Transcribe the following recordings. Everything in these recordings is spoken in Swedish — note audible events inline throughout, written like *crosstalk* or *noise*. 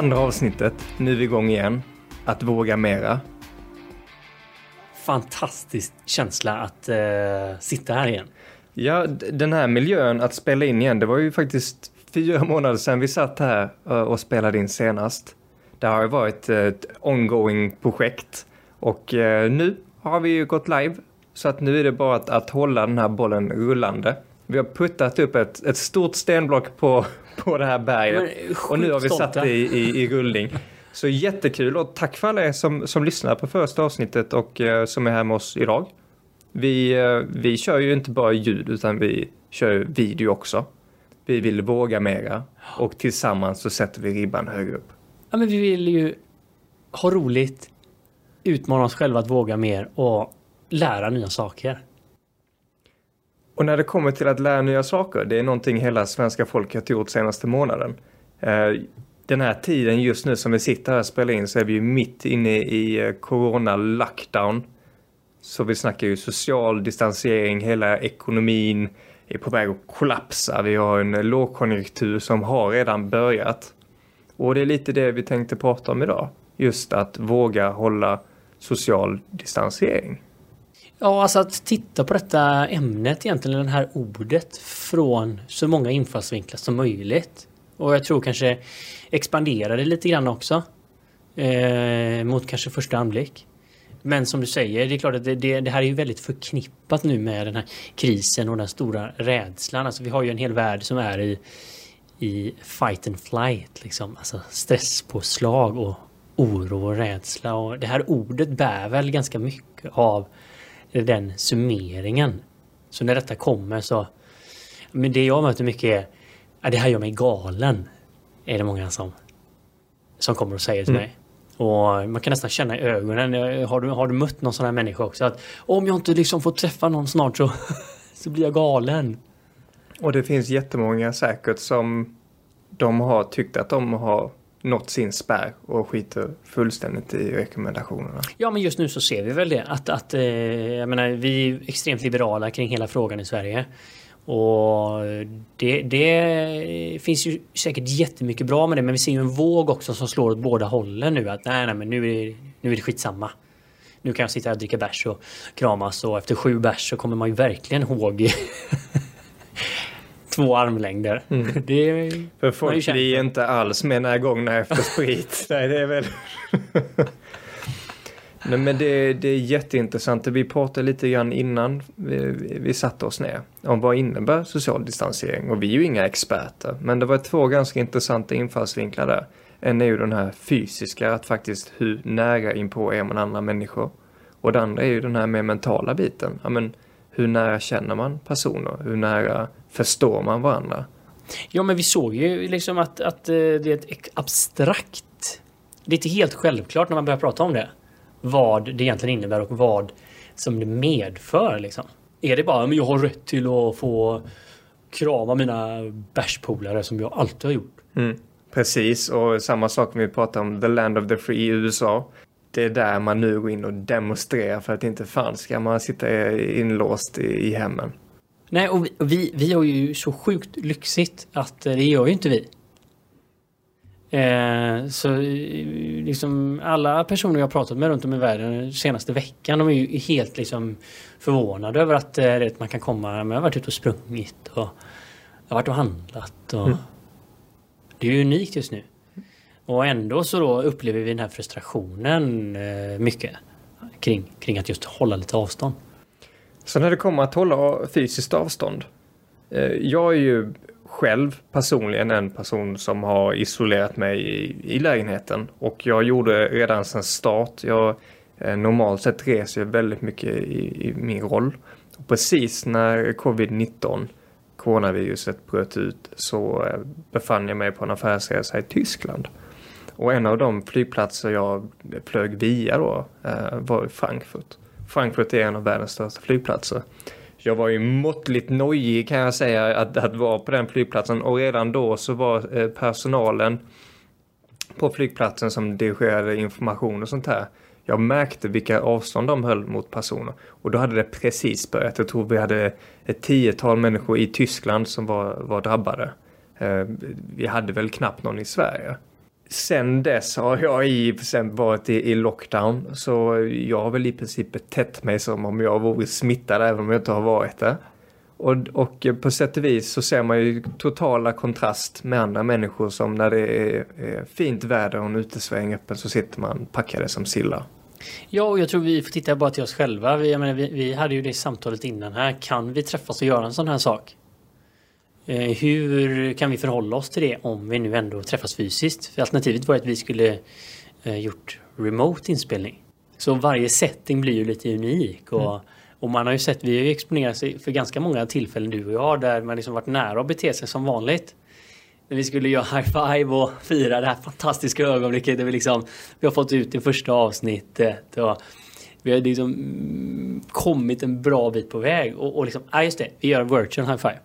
Andra avsnittet, nu är vi igång igen. Att våga mera. Fantastisk känsla att uh, sitta här igen. Ja, den här miljön att spela in igen, det var ju faktiskt fyra *laughs* månader sedan vi satt här och spelade in senast. Det har varit ett ongoing projekt och uh, nu har vi ju gått live så att nu är det bara att, att hålla den här bollen rullande. Vi har puttat upp ett, ett stort stenblock på, på det här berget och nu har vi satt det i, i, i rullning. Så jättekul och tack för alla er som, som lyssnar på första avsnittet och uh, som är här med oss idag. Vi, uh, vi kör ju inte bara ljud utan vi kör video också. Vi vill våga mera och tillsammans så sätter vi ribban högre upp. Ja, men vi vill ju ha roligt, utmana oss själva att våga mer och lära nya saker. Och när det kommer till att lära nya saker, det är någonting hela svenska folket gjort senaste månaden. Eh, den här tiden just nu som vi sitter här och spelar in så är vi ju mitt inne i eh, corona-lockdown. Så vi snackar ju social distansering, hela ekonomin är på väg att kollapsa. Vi har en lågkonjunktur som har redan börjat. Och det är lite det vi tänkte prata om idag. Just att våga hålla social distansering. Ja, alltså att titta på detta ämnet egentligen, det här ordet från så många infallsvinklar som möjligt. Och jag tror kanske expandera det lite grann också. Eh, mot kanske första anblick. Men som du säger, det är klart att det, det, det, här är ju väldigt förknippat nu med den här krisen och den stora rädslan. Alltså vi har ju en hel värld som är i, i fight and flight, liksom. Alltså stresspåslag och oro och rädsla. Och det här ordet bär väl ganska mycket av den summeringen. Så när detta kommer så... Men det jag möter mycket är att det här gör mig galen. Är det många som, som kommer och säger till mm. mig. Och man kan nästan känna i ögonen. Har du, har du mött någon sån här människa också? Att om jag inte liksom får träffa någon snart så, *laughs* så blir jag galen. Och det finns jättemånga säkert som de har tyckt att de har nått sin spärr och skiter fullständigt i rekommendationerna. Ja, men just nu så ser vi väl det. Att, att, eh, jag menar, vi är extremt liberala kring hela frågan i Sverige. Och det, det finns ju säkert jättemycket bra med det, men vi ser ju en våg också som slår åt båda hållen nu. Att nej, nej, men nu är, det, nu är det skitsamma. Nu kan jag sitta här och dricka bärs och kramas och efter sju bärs så kommer man ju verkligen ihåg två armlängder. Mm. *laughs* Det För folk blir inte alls mer närgångna efter sprit. *laughs* Nej, det är väl... *laughs* Nej, men det, det är jätteintressant. Vi pratade lite grann innan vi, vi satte oss ner om vad innebär social distansering. Och vi är ju inga experter, men det var två ganska intressanta infallsvinklar där. En är ju den här fysiska, att faktiskt hur nära inpå är man andra människor. Och det andra är ju den här mer mentala biten. Ja, men hur nära känner man personer? Hur nära förstår man varandra? Ja, men vi såg ju liksom att, att eh, det är ett abstrakt... Det är inte helt självklart när man börjar prata om det. Vad det egentligen innebär och vad som det medför. Liksom. Är det bara att jag har rätt till att få krama mina bärspolare som jag alltid har gjort? Mm, precis, och samma sak när vi pratar om The Land of the Free i USA det är där man nu går in och demonstrerar för att inte fan ska man sitta inlåst i, hemmen. Nej, och vi, vi, vi har ju så sjukt lyxigt att eh, det gör ju inte vi. Eh, så eh, liksom alla personer jag har pratat med runt om i världen den senaste veckan de är ju helt liksom förvånade över att eh, man kan komma. Men jag har varit ute och sprungit och jag har varit och handlat. Och mm. Det är ju unikt just nu. Och ändå så då upplever vi den här frustrationen eh, mycket kring, kring att just hålla lite avstånd. Så när det kommer att hålla fysiskt avstånd. Eh, jag är ju själv personligen en person som har isolerat mig i, i lägenheten och jag gjorde redan sedan start. Jag eh, normalt sett reser jag väldigt mycket i, i min roll. Och precis när covid-19 coronaviruset bröt ut så befann jag mig på en affärsresa i Tyskland. Och en av de flygplatser jag flög via då eh, var Frankfurt. Frankfurt är en av världens största flygplatser. Jag var ju måttligt nojig kan jag säga att, att vara på den flygplatsen och redan då så var eh, personalen på flygplatsen som dirigerade information och sånt här. Jag märkte vilka avstånd de höll mot personer och då hade det precis börjat. Jag tror vi hade ett tiotal människor i Tyskland som var, var drabbade. Eh, vi hade väl knappt någon i Sverige sen dess har jag i sen varit i, i lockdown så jag har väl i princip betett mig som om jag vore smittad även om jag inte har varit det. Och, och på sätt och vis så ser man ju totala kontrast med andra människor som när det är, är fint väder och en utesväng öppen så sitter man packade som sillar. Ja, och jag tror vi får titta bara till oss själva. Vi, menar, vi, vi, hade ju det samtalet innan här. Kan vi träffas och göra en sån här sak? Eh, hur kan vi förhålla oss till det om vi nu ändå träffas fysiskt? För alternativet var att vi skulle eh, gjort remote inspelning. Så varje setting blir ju lite unik. Och, mm. och man har ju sett, vi har ju exponerat sig för ganska många tillfällen du och jag där man liksom varit nära att bete sig som vanligt när vi skulle göra high five och fira det här fantastiska ögonblicket där vi liksom vi har fått ut det första avsnittet och vi har liksom mm, kommit en bra bit på väg och, och liksom, ja just det, vi gör virtual high five.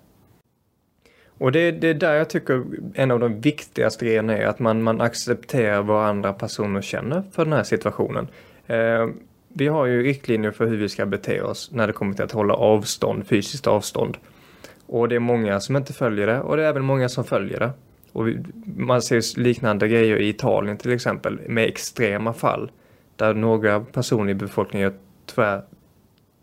Och det, det är där jag tycker en av de viktigaste grejerna är att man, man accepterar vad andra personer känner för den här situationen. Eh, vi har ju riktlinjer för hur vi ska bete oss när det kommer till att hålla avstånd, fysiskt avstånd. Och det är många som inte följer det och det är även många som följer det. Och man ser liknande grejer i Italien till exempel med extrema fall. Där några personer i befolkningen gör tvär,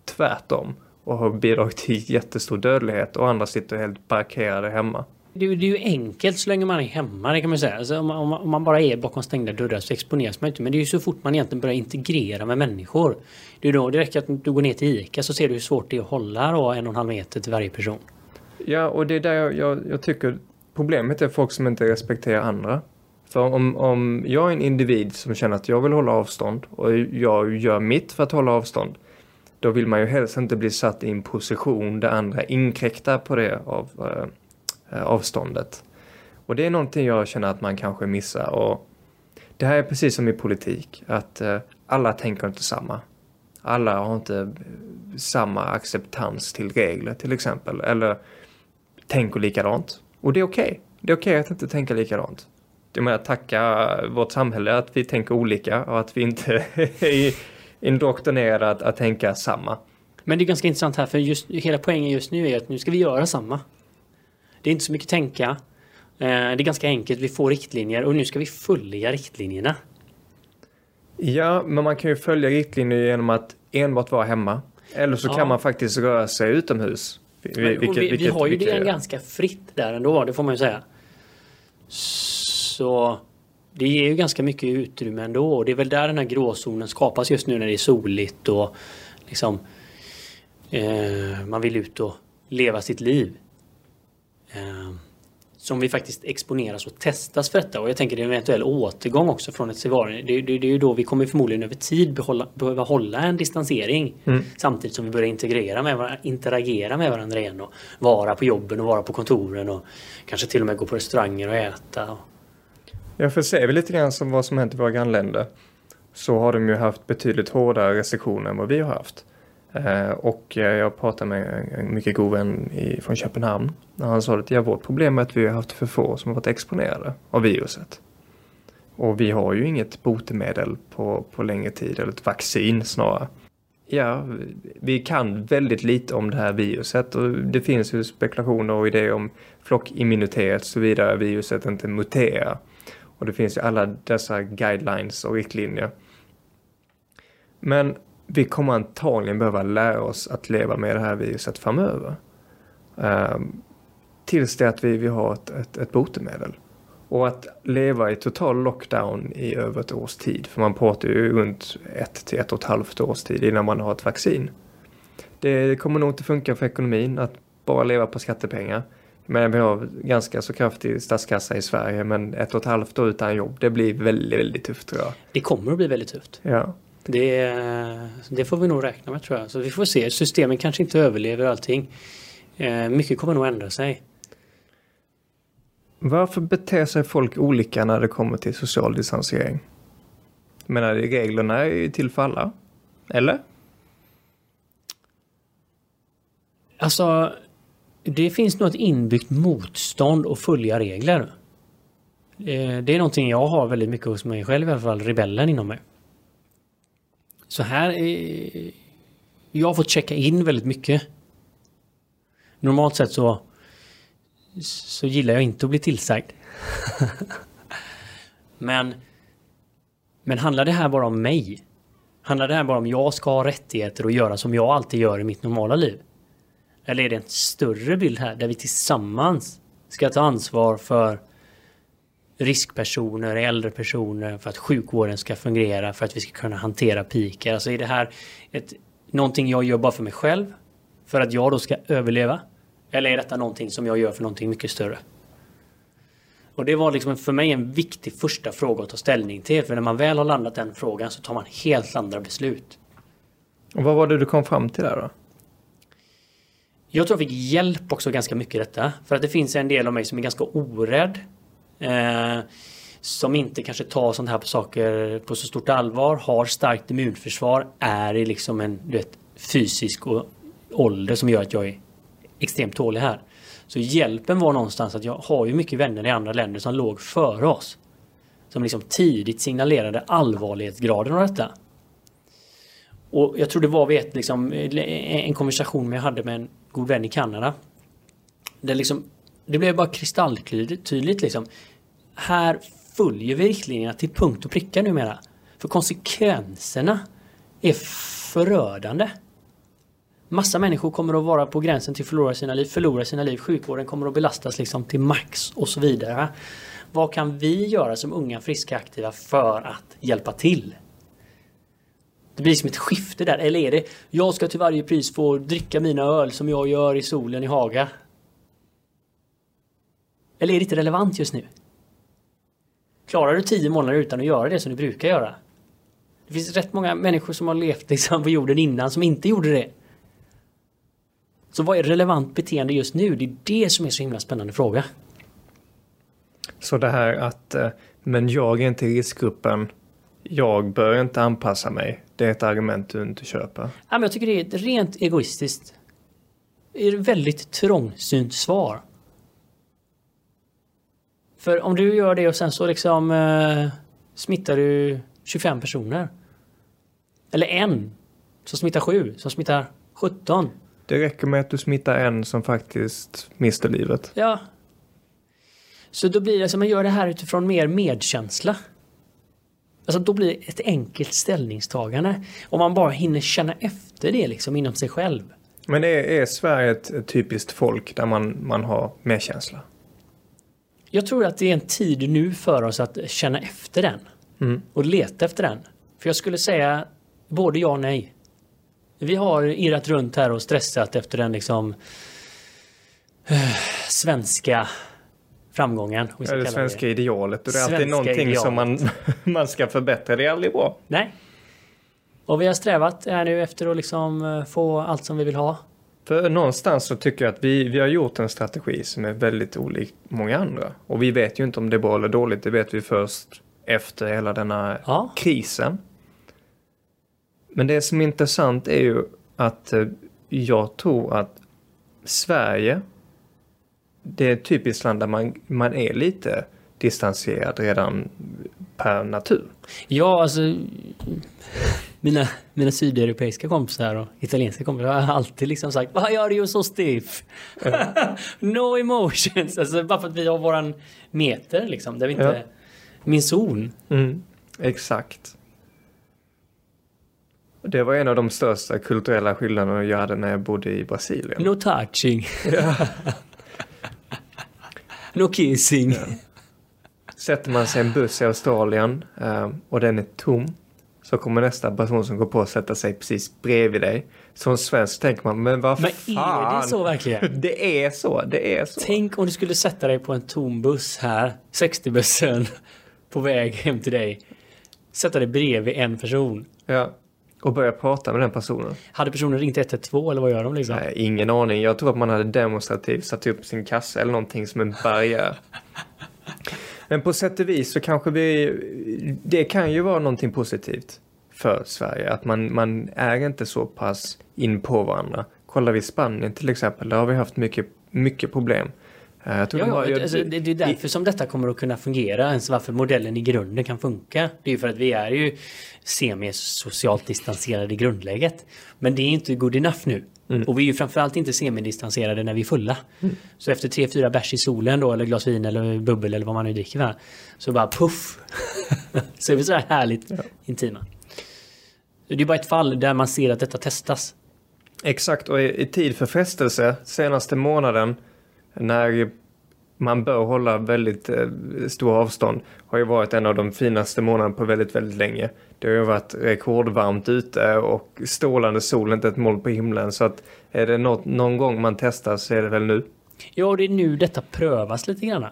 tvärtom och har bidragit till jättestor dödlighet och andra sitter helt parkerade hemma. Det, är ju enkelt så länge man är hemma, det kan man säga. Alltså, om, man, om, man, bara är bakom stängda dörrar så exponeras man inte. Men det är ju så fort man egentligen börjar integrera med människor. Det är då det räcker att du går ner till ICA så ser du hur svårt det är att hålla då en och en halv meter till varje person. Ja, och det är där jag, jag, jag tycker problemet är folk som inte respekterar andra. För om, om jag är en individ som känner att jag vill hålla avstånd och jag gör mitt för att hålla avstånd då vill man ju helst inte bli satt i en position där andra inkräktar på det av, eh, eh, avståndet. Och det är någonting jag känner att man kanske missar. Och det här är precis som i politik, att eh, alla tänker inte samma. Alla har inte eh, samma acceptans till regler till exempel. Eller tänker likadant. Och det är okej. Okay. Det är okej okay att inte tänka likadant. Jag menar tacka vårt samhälle att vi tänker olika och att vi inte *laughs* är indoktrinerade att, tänka samma. Men det är ganska intressant här för just, hela poängen just nu är att nu ska vi göra samma. Det är inte så mycket tänka. Eh, det är ganska enkelt, vi får riktlinjer och nu ska vi följa riktlinjerna. Ja, men man kan ju följa riktlinjer genom att enbart vara hemma. Eller så ja. kan man faktiskt röra sig utomhus. Vi, vilket, vi, vi har ju det ganska fritt där ändå, det får man ju säga. Så det ger ju ganska mycket utrymme ändå och det är väl där den här gråzonen skapas just nu när det är soligt och liksom eh, man vill ut och leva sitt liv. Eh, som vi faktiskt exponeras och testas för detta. Och jag tänker det är en eventuell återgång också från ett cigarr. Det, det, det, är ju då vi kommer förmodligen över tid behålla, behöva hålla en distansering. Mm. Samtidigt som vi börjar integrera med varandra, interagera med varandra igen. Och vara på jobben och vara på kontoren och kanske till och med gå på restauranger och äta. Ja, för ser vi lite grann som vad som hänt i våra grannländer så har de ju haft betydligt hårdare restriktioner än vad vi har haft. Eh, och eh, jag pratade med en mycket god vän från Köpenhamn. När han sa att ja, vårt problem är att vi har haft för få som har varit exponerade av viruset. Och vi har ju inget botemedel på, på längre tid, eller ett vaccin snarare. Ja, vi kan väldigt lite om det här viruset och det finns ju spekulationer och idéer om flockimmunitet såvida viruset inte muterar. Och det finns ju alla dessa guidelines och riktlinjer. Men vi kommer antagligen behöva lära oss att leva med det här viruset framöver. Um, tills det att vi, vi har ett, ett, ett botemedel. Och att leva i total lockdown i över ett års tid, för man pratar ju runt ett till ett och ett halvt års tid innan man har ett vaccin. Det kommer nog inte funka för ekonomin att bara leva på skattepengar. Men vi har ganska så kraftig statskassa i Sverige men ett och ett halvt år utan jobb det blir väldigt, väldigt tufft tror jag. Det kommer att bli väldigt tufft. Ja. Det, det får vi nog räkna med tror jag. Så vi får se. Systemen kanske inte överlever allting. Eh, mycket kommer nog ändra sig. Varför beter sig folk olika när det kommer till social distansering? Jag menar, reglerna är ju till för alla. Eller? Alltså, det finns nog ett inbyggt motstånd att följa regler. Eh, det är någonting jag har väldigt mycket hos mig själv i alla fall, rebellen inom mig. Så här. Eh, jag har fått checka in väldigt mycket. Normalt sett så... Så gillar jag inte att bli tillsagd. *laughs* Men, men handlar det här bara om mig? Handlar det här bara om jag ska ha rättigheter och göra som jag alltid gör i mitt normala liv? Eller är det en större bild här där vi tillsammans ska ta ansvar för riskpersoner, äldre personer, för att sjukvården ska fungera, för att vi ska kunna hantera pikar. Alltså är det här ett, någonting jag gör bara för mig själv? För att jag då ska överleva? Eller är detta någonting som jag gör för någonting mycket större? Och det var liksom för mig en viktig första fråga att ta ställning till. För när man väl har landat den frågan så tar man helt andra beslut. Och vad var det du kom fram till där då? Jag tror jag fick hjälp också ganska mycket i detta. För att det finns en del av mig som är ganska orädd. Eh, som inte kanske tar sånt här på saker på så stort allvar. Har starkt immunförsvar. Är i liksom en du vet, fysisk och ålder som gör att jag är extremt tålig här. Så hjälpen var någonstans att jag har ju mycket vänner i andra länder som låg före oss. Som liksom tidigt signalerade allvarlighetsgraden av detta. Och jag tror det var vid ett, liksom, en konversation jag hade med en god vän i Kanada. Det, liksom, det blev bara kristalltydligt liksom. Här följer vi riktlinjerna till punkt och pricka numera. För konsekvenserna är förödande. Massa människor kommer att vara på gränsen till att förlora sina liv, förlora sina liv. Sjukvården kommer att belastas liksom till max och så vidare. Vad kan vi göra som unga, friska, aktiva för att hjälpa till? Det blir som ett skifte där. Eller är det jag ska till varje pris få dricka mina öl som jag gör i solen i Haga? Eller är det inte relevant just nu? Klarar du tio månader utan att göra det som du brukar göra? Det finns rätt många människor som har levt liksom på jorden innan som inte gjorde det. Så vad är relevant beteende just nu? Det är det som är så himla spännande fråga. Så det här att, eh, men jag är inte i riskgruppen, jag bör inte anpassa mig. Det är ett argument du inte köper. Ja, men jag tycker det är ett rent egoistiskt, det är ett väldigt trångsynt svar. För om du gör det och sen så liksom eh, smittar du 25 personer. Eller en som smittar 7, som smittar 17. Det räcker med att du smittar en som faktiskt mister livet. Ja. Så då blir det som man gör det här utifrån mer medkänsla. Alltså då blir det ett enkelt ställningstagande. Om man bara hinner känna efter det liksom inom sig själv. Men är, är Sverige ett typiskt folk där man, man har medkänsla? Jag tror att det är en tid nu för oss att känna efter den. Mm. Och leta efter den. För jag skulle säga både ja och nej. Vi har irrat runt här och stressat efter den liksom eh, svenska framgången. om kalla svenska det. idealet. Och det är alltid Svenska någonting som man, *laughs* man ska förbättra. Det är aldrig bra. Nej. Och vi har strävat här nu efter att liksom eh, få allt som vi vill ha. För någonstans så tycker jag att vi, vi har gjort en strategi som är väldigt olik många andra. Och vi vet ju inte om det är bra eller dåligt. Det vet vi först efter hela denna Ja. krisen. Men det som är intressant är ju att eh, jag tror att Sverige, det är ett typiskt land där man, man är lite distanserad redan per natur. Ja, alltså mina, mina sydeuropeiska kompisar och italienska kompisar har alltid liksom sagt Why are you so stiff? *laughs* no emotions. Alltså bara för att vi har våran meter liksom. Där vi inte... Ja. Min zon. Mm, exakt. Det var en av de största kulturella skillnaderna jag hade när jag bodde i Brasilien. No touching. *laughs* no kissing. Sätter man sig i en buss i Australien eh, och den är tom så kommer nästa person som går på att sätta sig precis bredvid dig. Som svensk tänker man, men vad Men fan? är det så verkligen? *laughs* Det är så, det är så. Tänk om du skulle sätta dig på en tom buss här, 60-bussen, på väg hem till dig. Sätta dig bredvid en person. Ja. Och börja prata med den personen. Hade personen ringt 112 eller vad gör de liksom? Nej, ingen aning. Jag tror att man hade demonstrativt satt upp sin kassa eller någonting som en barriär. Men på sätt och vis så kanske vi... Det kan ju vara någonting positivt för Sverige. Att man, man är inte så pass in på varandra. Kollar vi Spanien till exempel, där har vi haft mycket, mycket problem. Eh, Jag tror Ja, de har- ja, alltså, det, det är därför som detta kommer att kunna fungera, ens varför modellen i grunden kan funka. Det är ju för att vi är ju semi-socialt distanserade i grundläget. Men det är inte good enough nu. Mm. Och vi är ju framförallt inte semidistanserade när vi är fulla. Mm. Så efter tre, fyra bärs i solen då, eller glas vin eller bubbel eller vad man nu dricker va? Så bara puff! *laughs* så är vi så här härligt ja. intima. Så det är bara ett fall där man ser att detta testas. Exakt, och i, i tid för frestelse senaste månaden när man bör hålla väldigt eh, stor avstånd har ju varit en av de finaste månaderna på väldigt, väldigt länge. Det har ju varit rekordvarmt ute och strålande sol, inte ett moln på himlen. Så att är det något, någon gång man testar så är det väl nu. Ja, det är nu detta prövas lite grann.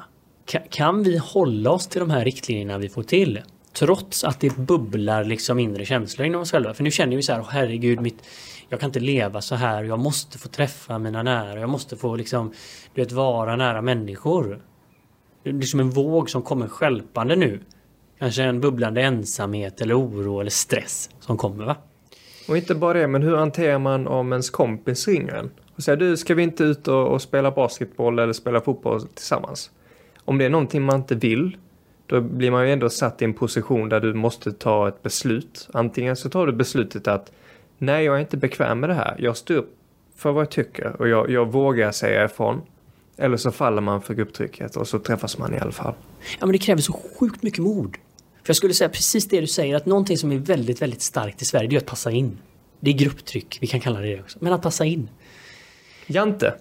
Kan, kan vi hålla oss till de här riktlinjerna vi får till? Trots att det bubblar liksom inre känslor inom oss själva. För nu känner vi så här, oh, herregud, mitt, jag kan inte leva så här. Jag måste få träffa mina nära. Jag måste få liksom, du vet, vara nära människor. Det är som en våg som kommer skälpande nu. Kanske en bubblande ensamhet eller oro eller stress som kommer va? Och inte bara det, men hur hanterar man om ens kompis ringer en? Och säger du, ska vi inte ut och, och spela basketboll eller spela fotboll tillsammans? Om det är någonting man inte vill, då blir man ju ändå satt i en position där du måste ta ett beslut. Antingen så tar du beslutet att nej, jag är inte bekväm med det här. Jag står upp för vad jag tycker och jag, jag vågar säga ifrån. Eller så faller man för grupptrycket och så träffas man i alla fall. Ja, men det kräver så sjukt mycket mod. För jag skulle säga precis det du säger, att någonting som är väldigt, väldigt starkt i Sverige, det är att passa in. Det är grupptryck, vi kan kalla det det också. Men att passa in. Jante?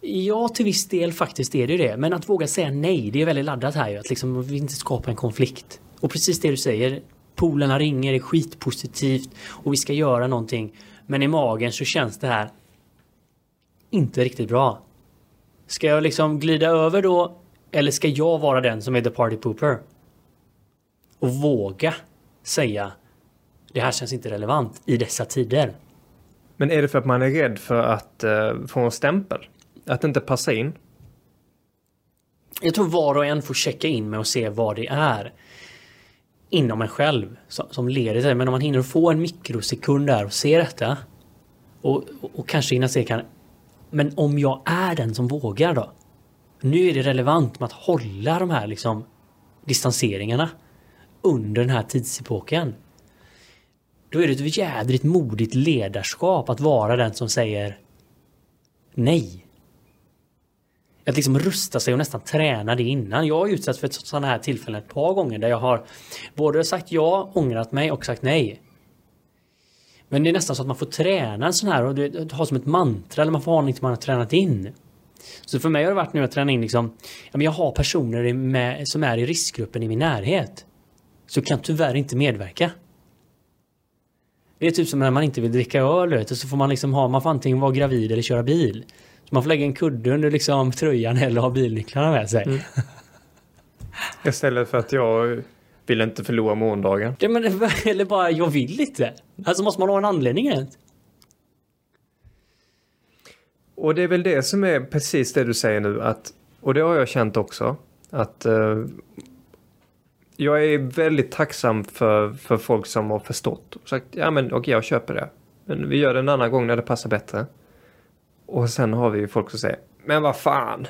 Ja, till viss del faktiskt är det det. Men att våga säga nej, det är väldigt laddat här ju. Att liksom vi inte skapa en konflikt. Och precis det du säger, polarna ringer, det är skitpositivt och vi ska göra någonting. Men i magen så känns det här inte riktigt bra. Ska jag liksom glida över då? Eller ska jag vara den som är the party pooper? Och våga säga det här känns inte relevant i dessa tider. Men är det för att man är rädd för att uh, få en stämpel? Att inte passa in? Jag tror var och en får checka in med och se vad det är inom en själv som, som leder till. Men om man hinner få en mikrosekund där och se detta och, och, och kanske hinna se kan men om jag är den som vågar då? Nu är det relevant med att hålla de här liksom distanseringarna under den här tidsepoken. Då är det ett jädrigt modigt ledarskap att vara den som säger nej. Att liksom rusta sig och nästan träna det innan. Jag har utsatts för sådana här tillfällen ett par gånger där jag har både sagt ja, ångrat mig och sagt nej. Men det är nästan så att man får träna en sån här och det, ha som ett mantra eller man får ha någonting man har tränat in. Så för mig har det varit nu att träna in liksom, jag har personer med, som är i riskgruppen i min närhet. Så kan tyvärr inte medverka. Det är typ som när man inte vill dricka öl så får man liksom ha, man får antingen vara gravid eller köra bil. Man får lägga en kudde under liksom tröjan eller ha bilnycklarna med sig. Mm. *laughs* Istället för att jag vill inte förlora morgondagen. Ja, men, *laughs* eller bara, jag vill inte. Alltså måste man ha en anledning ens. Och det är väl det som är precis det du säger nu att, och det har jag känt också, att uh, jag är väldigt tacksam för, för folk som har förstått och sagt ja men okej okay, jag köper det. Men vi gör det en annan gång när det passar bättre. Och sen har vi ju folk som säger men vad fan,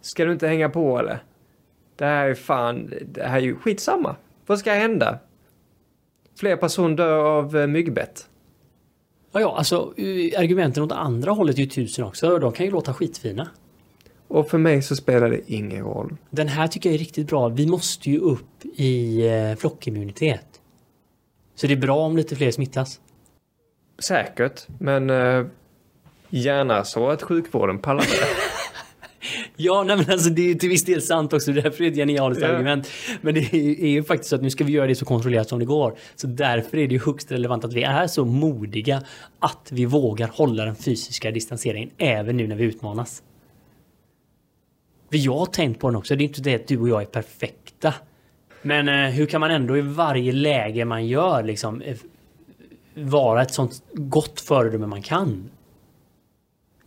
ska du inte hänga på eller? Det här är fan, det här är ju skitsamma. Vad ska hända? Fler personer dör av eh, myggbett. Ja, ja, alltså eh, argumenten åt andra hållet är ju tusen också. De kan ju låta skitfina. Och för mig så spelar det ingen roll. Den här tycker jag är riktigt bra. Vi måste ju upp i eh, flockimmunitet. Så det är bra om lite fler smittas. Säkert, men gärna så att sjukvården pallar det. *laughs* Ja, nej men alltså det är ju till viss del sant också. Därför är det ett genialiskt yeah. argument. Men det är ju faktiskt så att nu ska vi göra det så kontrollerat som det går. Så därför är det ju högst relevant att vi är så modiga att vi vågar hålla den fysiska distanseringen även nu när vi utmanas. För jag har tänkt på den också. Det är inte det att du och jag är perfekta. Men eh, hur kan man ändå i varje läge man gör liksom eh, vara ett sånt gott föredöme man kan?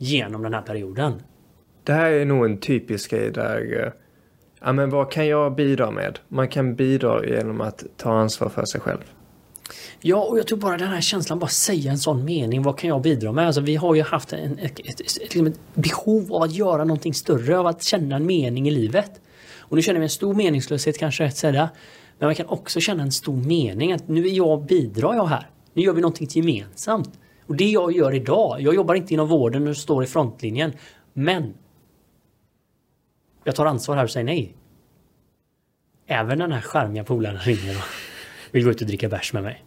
Genom den här perioden. Det här är nog en typisk grej där, eh, ja men vad kan jag bidra med? Man kan bidra genom att ta ansvar för sig själv. Ja, och jag tror bara den här känslan, bara säga en sån mening, vad kan jag bidra med? Alltså vi har ju haft en, ett, ett, ett, liksom ett behov av att göra någonting större, av att känna en mening i livet. Och nu känner vi en stor meningslöshet kanske rätt säga. Men man kan också känna en stor mening att nu är jag, bidrar jag här. Nu gör vi någonting gemensamt. Och det jag gör idag, jag jobbar inte inom vården och står i frontlinjen. Men jag tar ansvar här och säger nej. Även den här charmiga polaren ringer och vill gå ut och dricka bärs med mig.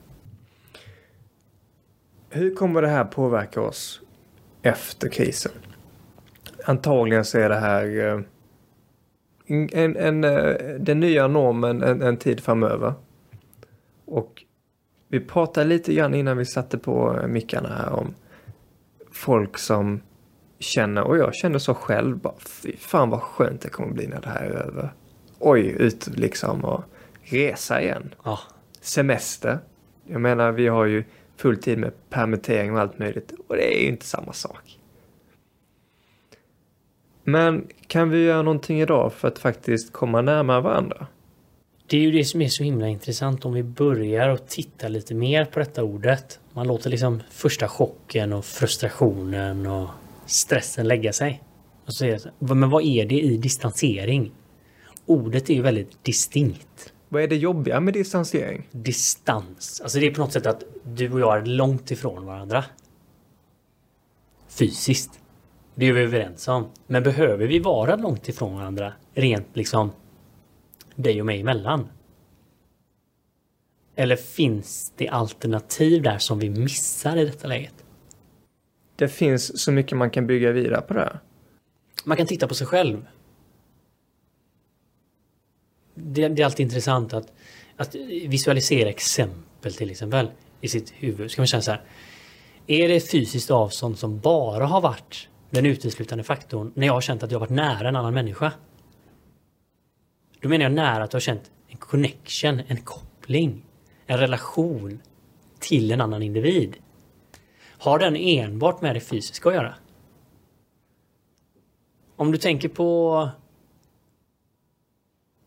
Hur kommer det här påverka oss efter krisen? Antagligen så är det här eh, en, en, eh, den nya normen en, en tid framöver. Och vi pratade lite grann innan vi satte på mickarna här om folk som känner, och jag känner så själv, bara, fy fan vad skönt det kommer bli när det här är över. Oj, ut liksom och resa igen. Ja. Semester. Jag menar, vi har ju full tid med permittering och allt möjligt och det är ju inte samma sak. Men kan vi göra någonting idag för att faktiskt komma närmare varandra? Det är ju det som är så himla intressant om vi börjar och titta lite mer på detta ordet. Man låter liksom första chocken och frustrationen och stressen lägga sig. Och så är det så, men vad är det i distansering? Ordet är ju väldigt distinkt. Vad är det jobbiga med distansering? Distans. Alltså det är på något sätt att du och jag är långt ifrån varandra. Fysiskt. Det är vi överens om. Men behöver vi vara långt ifrån varandra? Rent liksom dig och mig emellan? Eller finns det alternativ där som vi missar i detta läget? Det finns så mycket man kan bygga vidare på det här. Man kan titta på sig själv. Det, det är alltid intressant att, att visualisera exempel till exempel i sitt huvud. Ska man känna så här. Är det fysiskt avstånd som bara har varit den uteslutande faktorn när jag har känt att jag varit nära en annan människa? Då menar jag nära att du har känt en connection, en koppling, en relation till en annan individ. Har den enbart med det fysiska att göra? Om du tänker på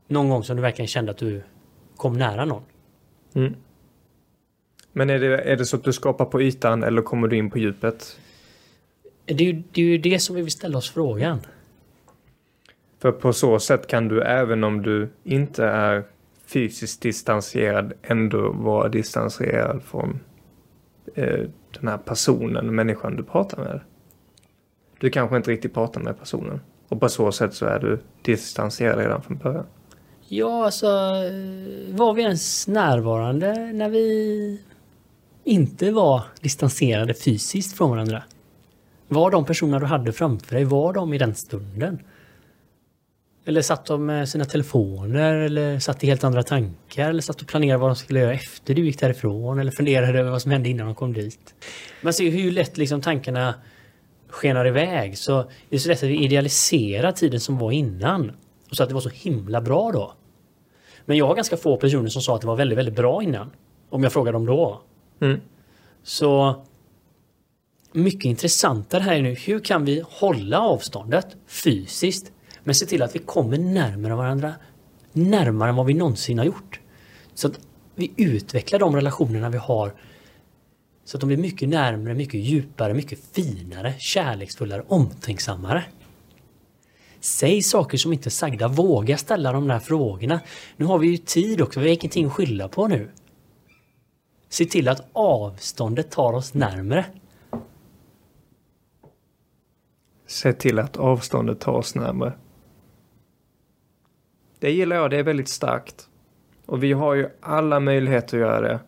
någon gång som du verkligen kände att du kom nära någon. Mm. Men är det, är det så att du skapar på ytan eller kommer du in på djupet? Det är, ju, det är ju det som vi vill ställa oss frågan. För på så sätt kan du även om du inte är fysiskt distanserad ändå vara distanserad från eh, den här personen, människan du pratar med. Du kanske inte riktigt pratar med personen. Och på så sätt så är du distanserad redan från början. Ja, alltså var vi ens närvarande när vi inte var distanserade fysiskt från varandra? Var de personer du hade framför dig, var de i den stunden? Eller satt de med sina telefoner eller satt i helt andra tankar eller satt och planerade vad de skulle göra efter du gick därifrån eller funderade över vad som hände innan de kom dit. Man ser hur lätt liksom tankarna skenar iväg så det är så lätt att vi idealiserar tiden som var innan och så att det var så himla bra då. Men jag har ganska få personer som sa att det var väldigt, väldigt bra innan. Om jag frågar dem då. Mm. Så mycket intressantare här är nu, hur kan vi hålla avståndet fysiskt men se till att vi kommer närmare varandra, närmare än vad vi någonsin har gjort. Så att vi utvecklar de relationerna vi har så att de blir mycket närmare, mycket djupare, mycket finare, kärleksfullare, omtänksammare. Säg saker som inte är sagda. Våga ställa de där frågorna. Nu har vi ju tid också. Vi har ingenting att skylla på nu. Se till att avståndet tar oss närmre. Se till att avståndet tar oss närmre. Det gillar jag, det är väldigt starkt. Och vi har ju alla möjligheter att göra det.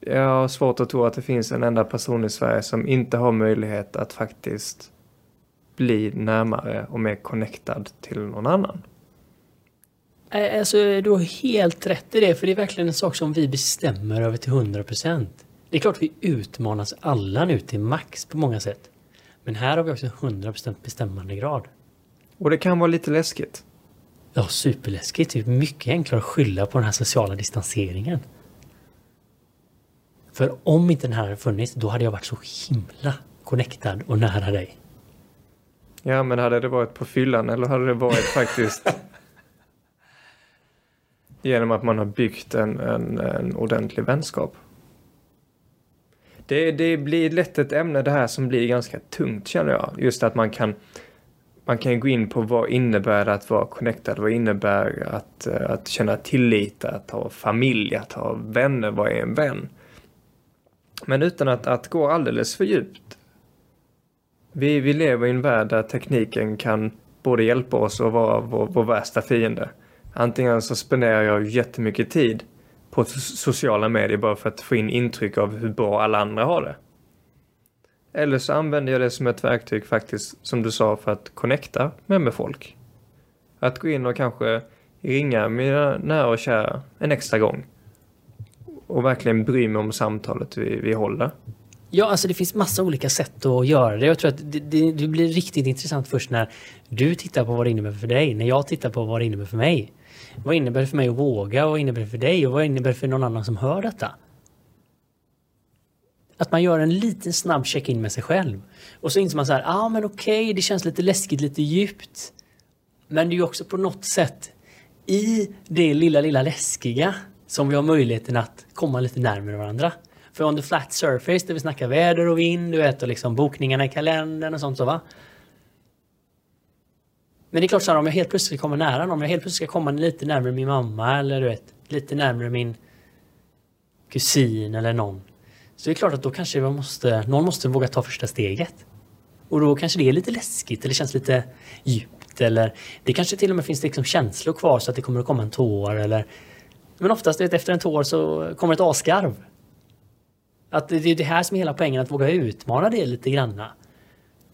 Jag har svårt att tro att det finns en enda person i Sverige som inte har möjlighet att faktiskt bli närmare och mer connectad till någon annan. Alltså, du har helt rätt i det, för det är verkligen en sak som vi bestämmer över till 100%. Det är klart vi utmanas alla nu till max på många sätt. Men här har vi också 100% bestämmande grad. Och det kan vara lite läskigt. Ja, superläskigt. Det är mycket enklare att skylla på den här sociala distanseringen. För om inte den här hade funnits, då hade jag varit så himla connectad och nära dig. Ja, men hade det varit på fyllan eller hade det varit *laughs* faktiskt genom att man har byggt en, en, en ordentlig vänskap? Det, det blir lätt ett ämne det här som blir ganska tungt känner jag. Just att man kan man kan gå in på vad innebär det att vara connectad? Vad innebär att, eh, att känna tillit, att ha familj, att ha vänner? Vad är en vän? Men utan att, att gå alldeles för djupt. Vi, vi lever i en värld där tekniken kan både hjälpa oss och vara vår, vår värsta fiende. Antingen så spenderar jag jättemycket tid på sociala medier bara för att få in intryck av hur bra alla andra har det. Eller så använder jag det som ett verktyg faktiskt, som du sa, för att connecta med, med folk. Att gå in och kanske ringa mina nära och kära en extra gång. Och verkligen bry mig om samtalet vi, vi håller. Ja, alltså det finns massa olika sätt att göra det. Jag tror att det, det, det, blir riktigt intressant först när du tittar på vad det innebär för dig, när jag tittar på vad det innebär för mig. Vad innebär det för mig att våga? Vad innebär det för dig? Och vad innebär det för någon annan som hör detta? Att man gör en liten snabb check-in med sig själv. Och så inser man så här, ja ah, men okej, okay, det känns lite läskigt, lite djupt. Men det är ju också på något sätt i det lilla, lilla läskiga som vi har möjligheten att komma lite närmare varandra. För on the flat surface där vi snackar väder och vind, du vet, och liksom bokningarna i kalendern och sånt så va. Men det är klart så här, om jag helt plötsligt kommer nära någon, om jag helt plötsligt ska komma lite närmare min mamma eller du vet, lite närmare min kusin eller någon. Så det är klart att då kanske man måste, någon måste våga ta första steget. Och då kanske det är lite läskigt eller känns lite djupt eller det kanske till och med finns liksom känslor kvar så att det kommer att komma en tår eller men oftast vet, efter en tår så kommer ett asgarv. Att det är det här som är hela poängen, att våga utmana det lite granna.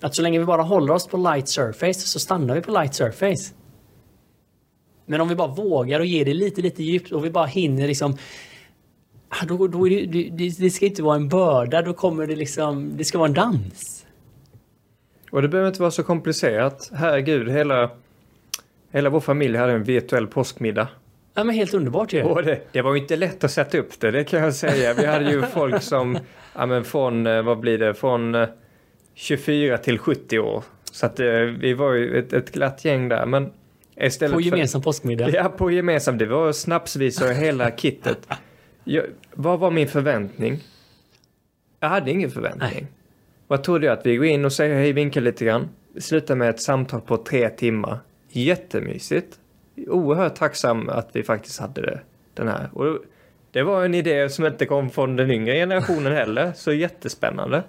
Att så länge vi bara håller oss på light surface så stannar vi på light surface. Men om vi bara vågar och ger det lite, lite djupt och vi bara hinner liksom då, då det, det, det, ska inte vara en börda, då kommer det liksom, det ska vara en dans. Och det behöver inte vara så komplicerat. Herregud, hela, hela vår familj hade en virtuell påskmiddag. Ja men helt underbart ju. Och det, det var ju inte lätt att sätta upp det, det kan jag säga. Vi hade ju folk som, ja men från, eh, vad blir det, från 24 eh, till 70 år. Så att eh, vi var ju ett, ett glatt gäng där. Men istället på gemensam för, påskmiddag? Ja, på gemensam. Det var snapsvisor och hela kittet. Jag, vad var min förväntning? Jag hade ingen förväntning. Nej. Vad trodde jag? Att vi går in och säger hej, vinkar lite grann. Slutar med ett samtal på tre timmar. Jättemysigt oerhört tacksam att vi faktiskt hade det, den här. Och det var en idé som inte kom från den yngre generationen *laughs* heller, så jättespännande.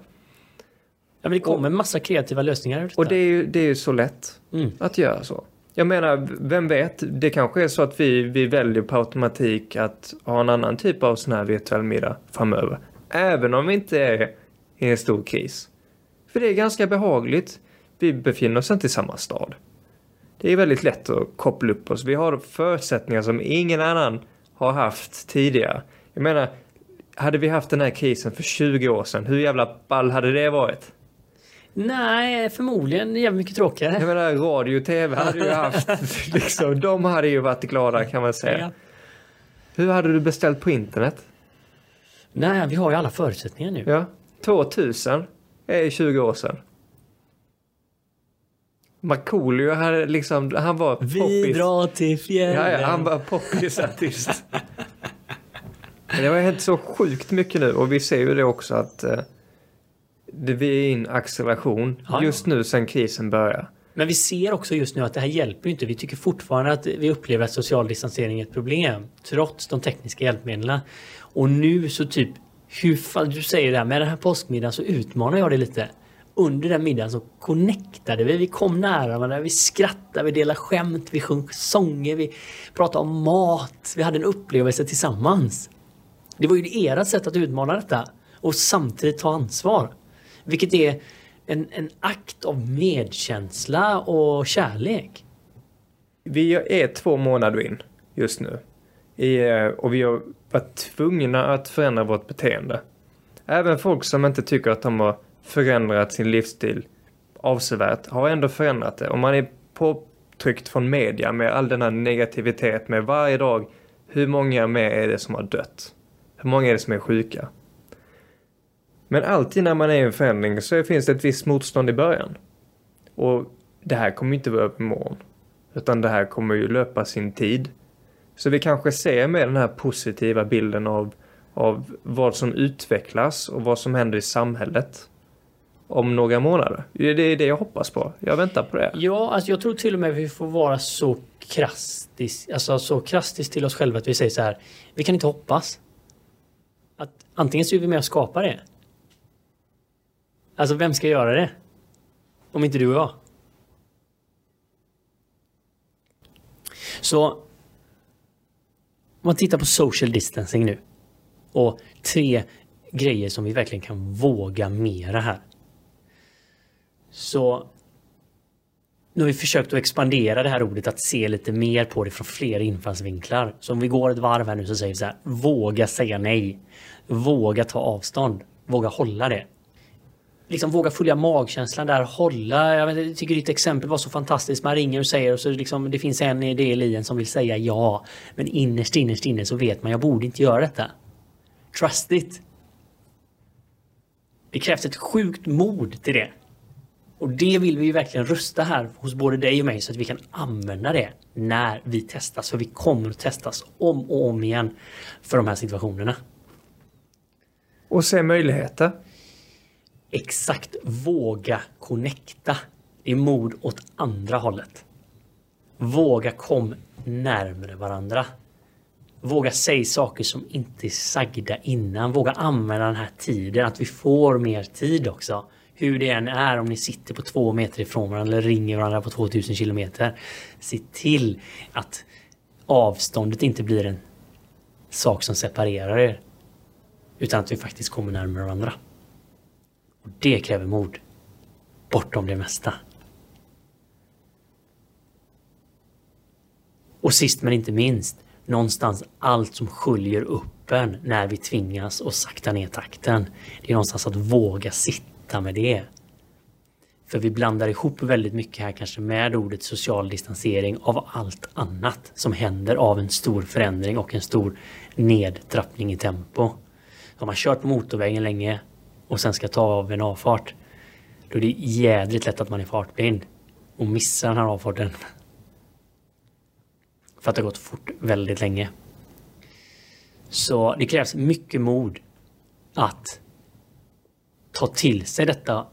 Ja, men det kommer en massa kreativa lösningar. Och det är ju det är så lätt mm. att göra så. Jag menar, vem vet, det kanske är så att vi, vi väljer på automatik att ha en annan typ av sån här virtuell middag framöver. Även om vi inte är i en stor kris. För det är ganska behagligt. Vi befinner oss inte i samma stad det är väldigt lätt att koppla upp oss. Vi har förutsättningar som ingen annan har haft tidigare. Jag menar, hade vi haft den här krisen för 20 år sedan, hur jävla ball hade det varit? Nej, förmodligen jävligt mycket tråkigare. Jag menar, radio och tv hade ju haft, *laughs* liksom, de hade ju varit glada kan man säga. Ja. Hur hade du beställt på internet? Nej, vi har ju alla förutsättningar nu. Ja, 2000 är 20 år sedan. Markoolio, han, liksom, han var poppis. Vi drar till fjällen. Ja, ja, han var poppisartist. *laughs* Det har hänt så sjukt mycket nu och vi ser ju det också att eh, vi är i en acceleration ja, just nu sen krisen började. Men vi ser också just nu att det här hjälper inte. Vi tycker fortfarande att vi upplever att social distansering är ett problem. Trots de tekniska hjälpmedlen. Och nu så typ, hur fan, du säger det här med den här påskmiddagen så utmanar jag det lite under den middagen så connectade vi. Vi kom nära varandra, vi skrattade, vi delade skämt, vi sjöng sånger, vi pratade om mat. Vi hade en upplevelse tillsammans. Det var ju ert sätt att utmana detta och samtidigt ta ansvar. Vilket är en, en akt av medkänsla och kärlek. Vi är två månader in just nu. Eh, och vi har varit tvungna att förändra vårt beteende. Även folk som inte tycker att de har förändrat sin livsstil avsevärt har ändå förändrat det. Och man är påtryckt från media med all denna negativitet med varje dag. Hur många mer är det som har dött? Hur många är det som är sjuka? Men alltid när man är i en förändring så finns det ett visst motstånd i början. Och det här kommer inte vara över imorgon. Utan det här kommer ju löpa sin tid. Så vi kanske ser med den här positiva bilden av, av vad som utvecklas och vad som händer i samhället om några månader. Det är det jag hoppas på. Jag väntar på det. Ja, alltså jag tror till och med vi får vara så krastis, alltså så krastis till oss själva att vi säger så här. Vi kan inte hoppas. att antingen så är vi med och skapar det. Alltså vem ska göra det? Om inte du och jag. Så om man tittar på social distancing nu och tre grejer som vi verkligen kan våga mera här. Så nu har vi försökt att expandera det här ordet, att se lite mer på det från fler infallsvinklar. Så om vi går ett varv här nu så säger vi så här, våga säga nej. Våga ta avstånd. Våga hålla det. Liksom våga följa magkänslan där, hålla. Jag, vet, jag tycker ditt exempel var så fantastiskt. Man ringer och säger och så liksom, det finns en del i en som vill säga ja. Men innerst innerst inne så vet man, jag borde inte göra detta. Trust it. Det krävs ett sjukt mod till det. Och det vill vi ju verkligen rusta här hos både dig och mig så att vi kan använda det när vi testas. För vi kommer att testas om och om igen för de här situationerna. Och se möjligheter. Exakt. Våga connecta. Det är mod åt andra hållet. Våga kom närmre varandra. Våga säga saker som inte är sagda innan. Våga använda den här tiden. Att vi får mer tid också hur det än är om ni sitter på två meter ifrån varandra eller ringer varandra på 2000 kilometer. Se till att avståndet inte blir en sak som separerar er. Utan att vi faktiskt kommer närmare varandra. Och det kräver mod. Bortom det mesta. Och sist men inte minst, någonstans allt som sköljer upp en när vi tvingas att sakta ner takten. Det är någonstans att våga sitta med det. För vi blandar ihop väldigt mycket här kanske med ordet social distansering av allt annat som händer av en stor förändring och en stor nedtrappning i tempo. Har man kört på motorvägen länge och sen ska ta av en avfart då är det jädrigt lätt att man är fartblind och missar den här avfarten. För att det har gått fort väldigt länge. Så det krävs mycket mod att ta till sig detta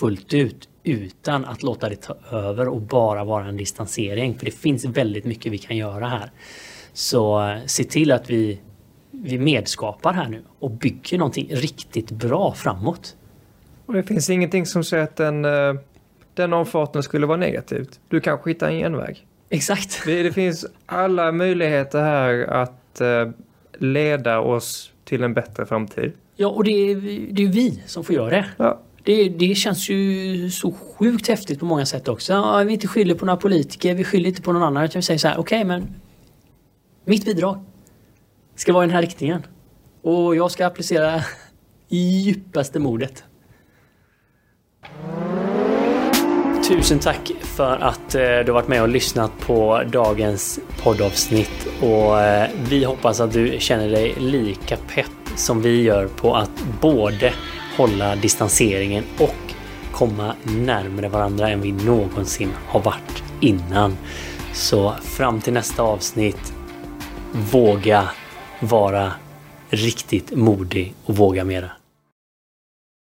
fullt ut utan att låta det ta över och bara vara en distansering. För det finns väldigt mycket vi kan göra här. Så eh, se till att vi, vi medskapar här nu och bygger någonting riktigt bra framåt. Och det finns ingenting som säger att den, eh, den avfarten skulle vara negativt. Du kanske hittar en genväg. Exakt. Det, det finns alla möjligheter här att eh, leda oss till en bättre framtid. Ja, och det är, det är vi som får göra det. Ja. Det, det känns ju så sjukt häftigt på många sätt också. Ja, vi inte skyller på några politiker, vi skyller inte på någon annan. Utan vi säger så här, okej okay, men mitt bidrag ska vara i den här riktningen. Och jag ska applicera i djupaste modet. Tusen tack för att eh, du har varit med och lyssnat på dagens poddavsnitt. Och eh, vi hoppas att du känner dig lika pepp som vi gör på att både hålla distanseringen och komma närmare varandra än vi någonsin har varit innan. Så fram till nästa avsnitt, våga vara riktigt modig och våga mera.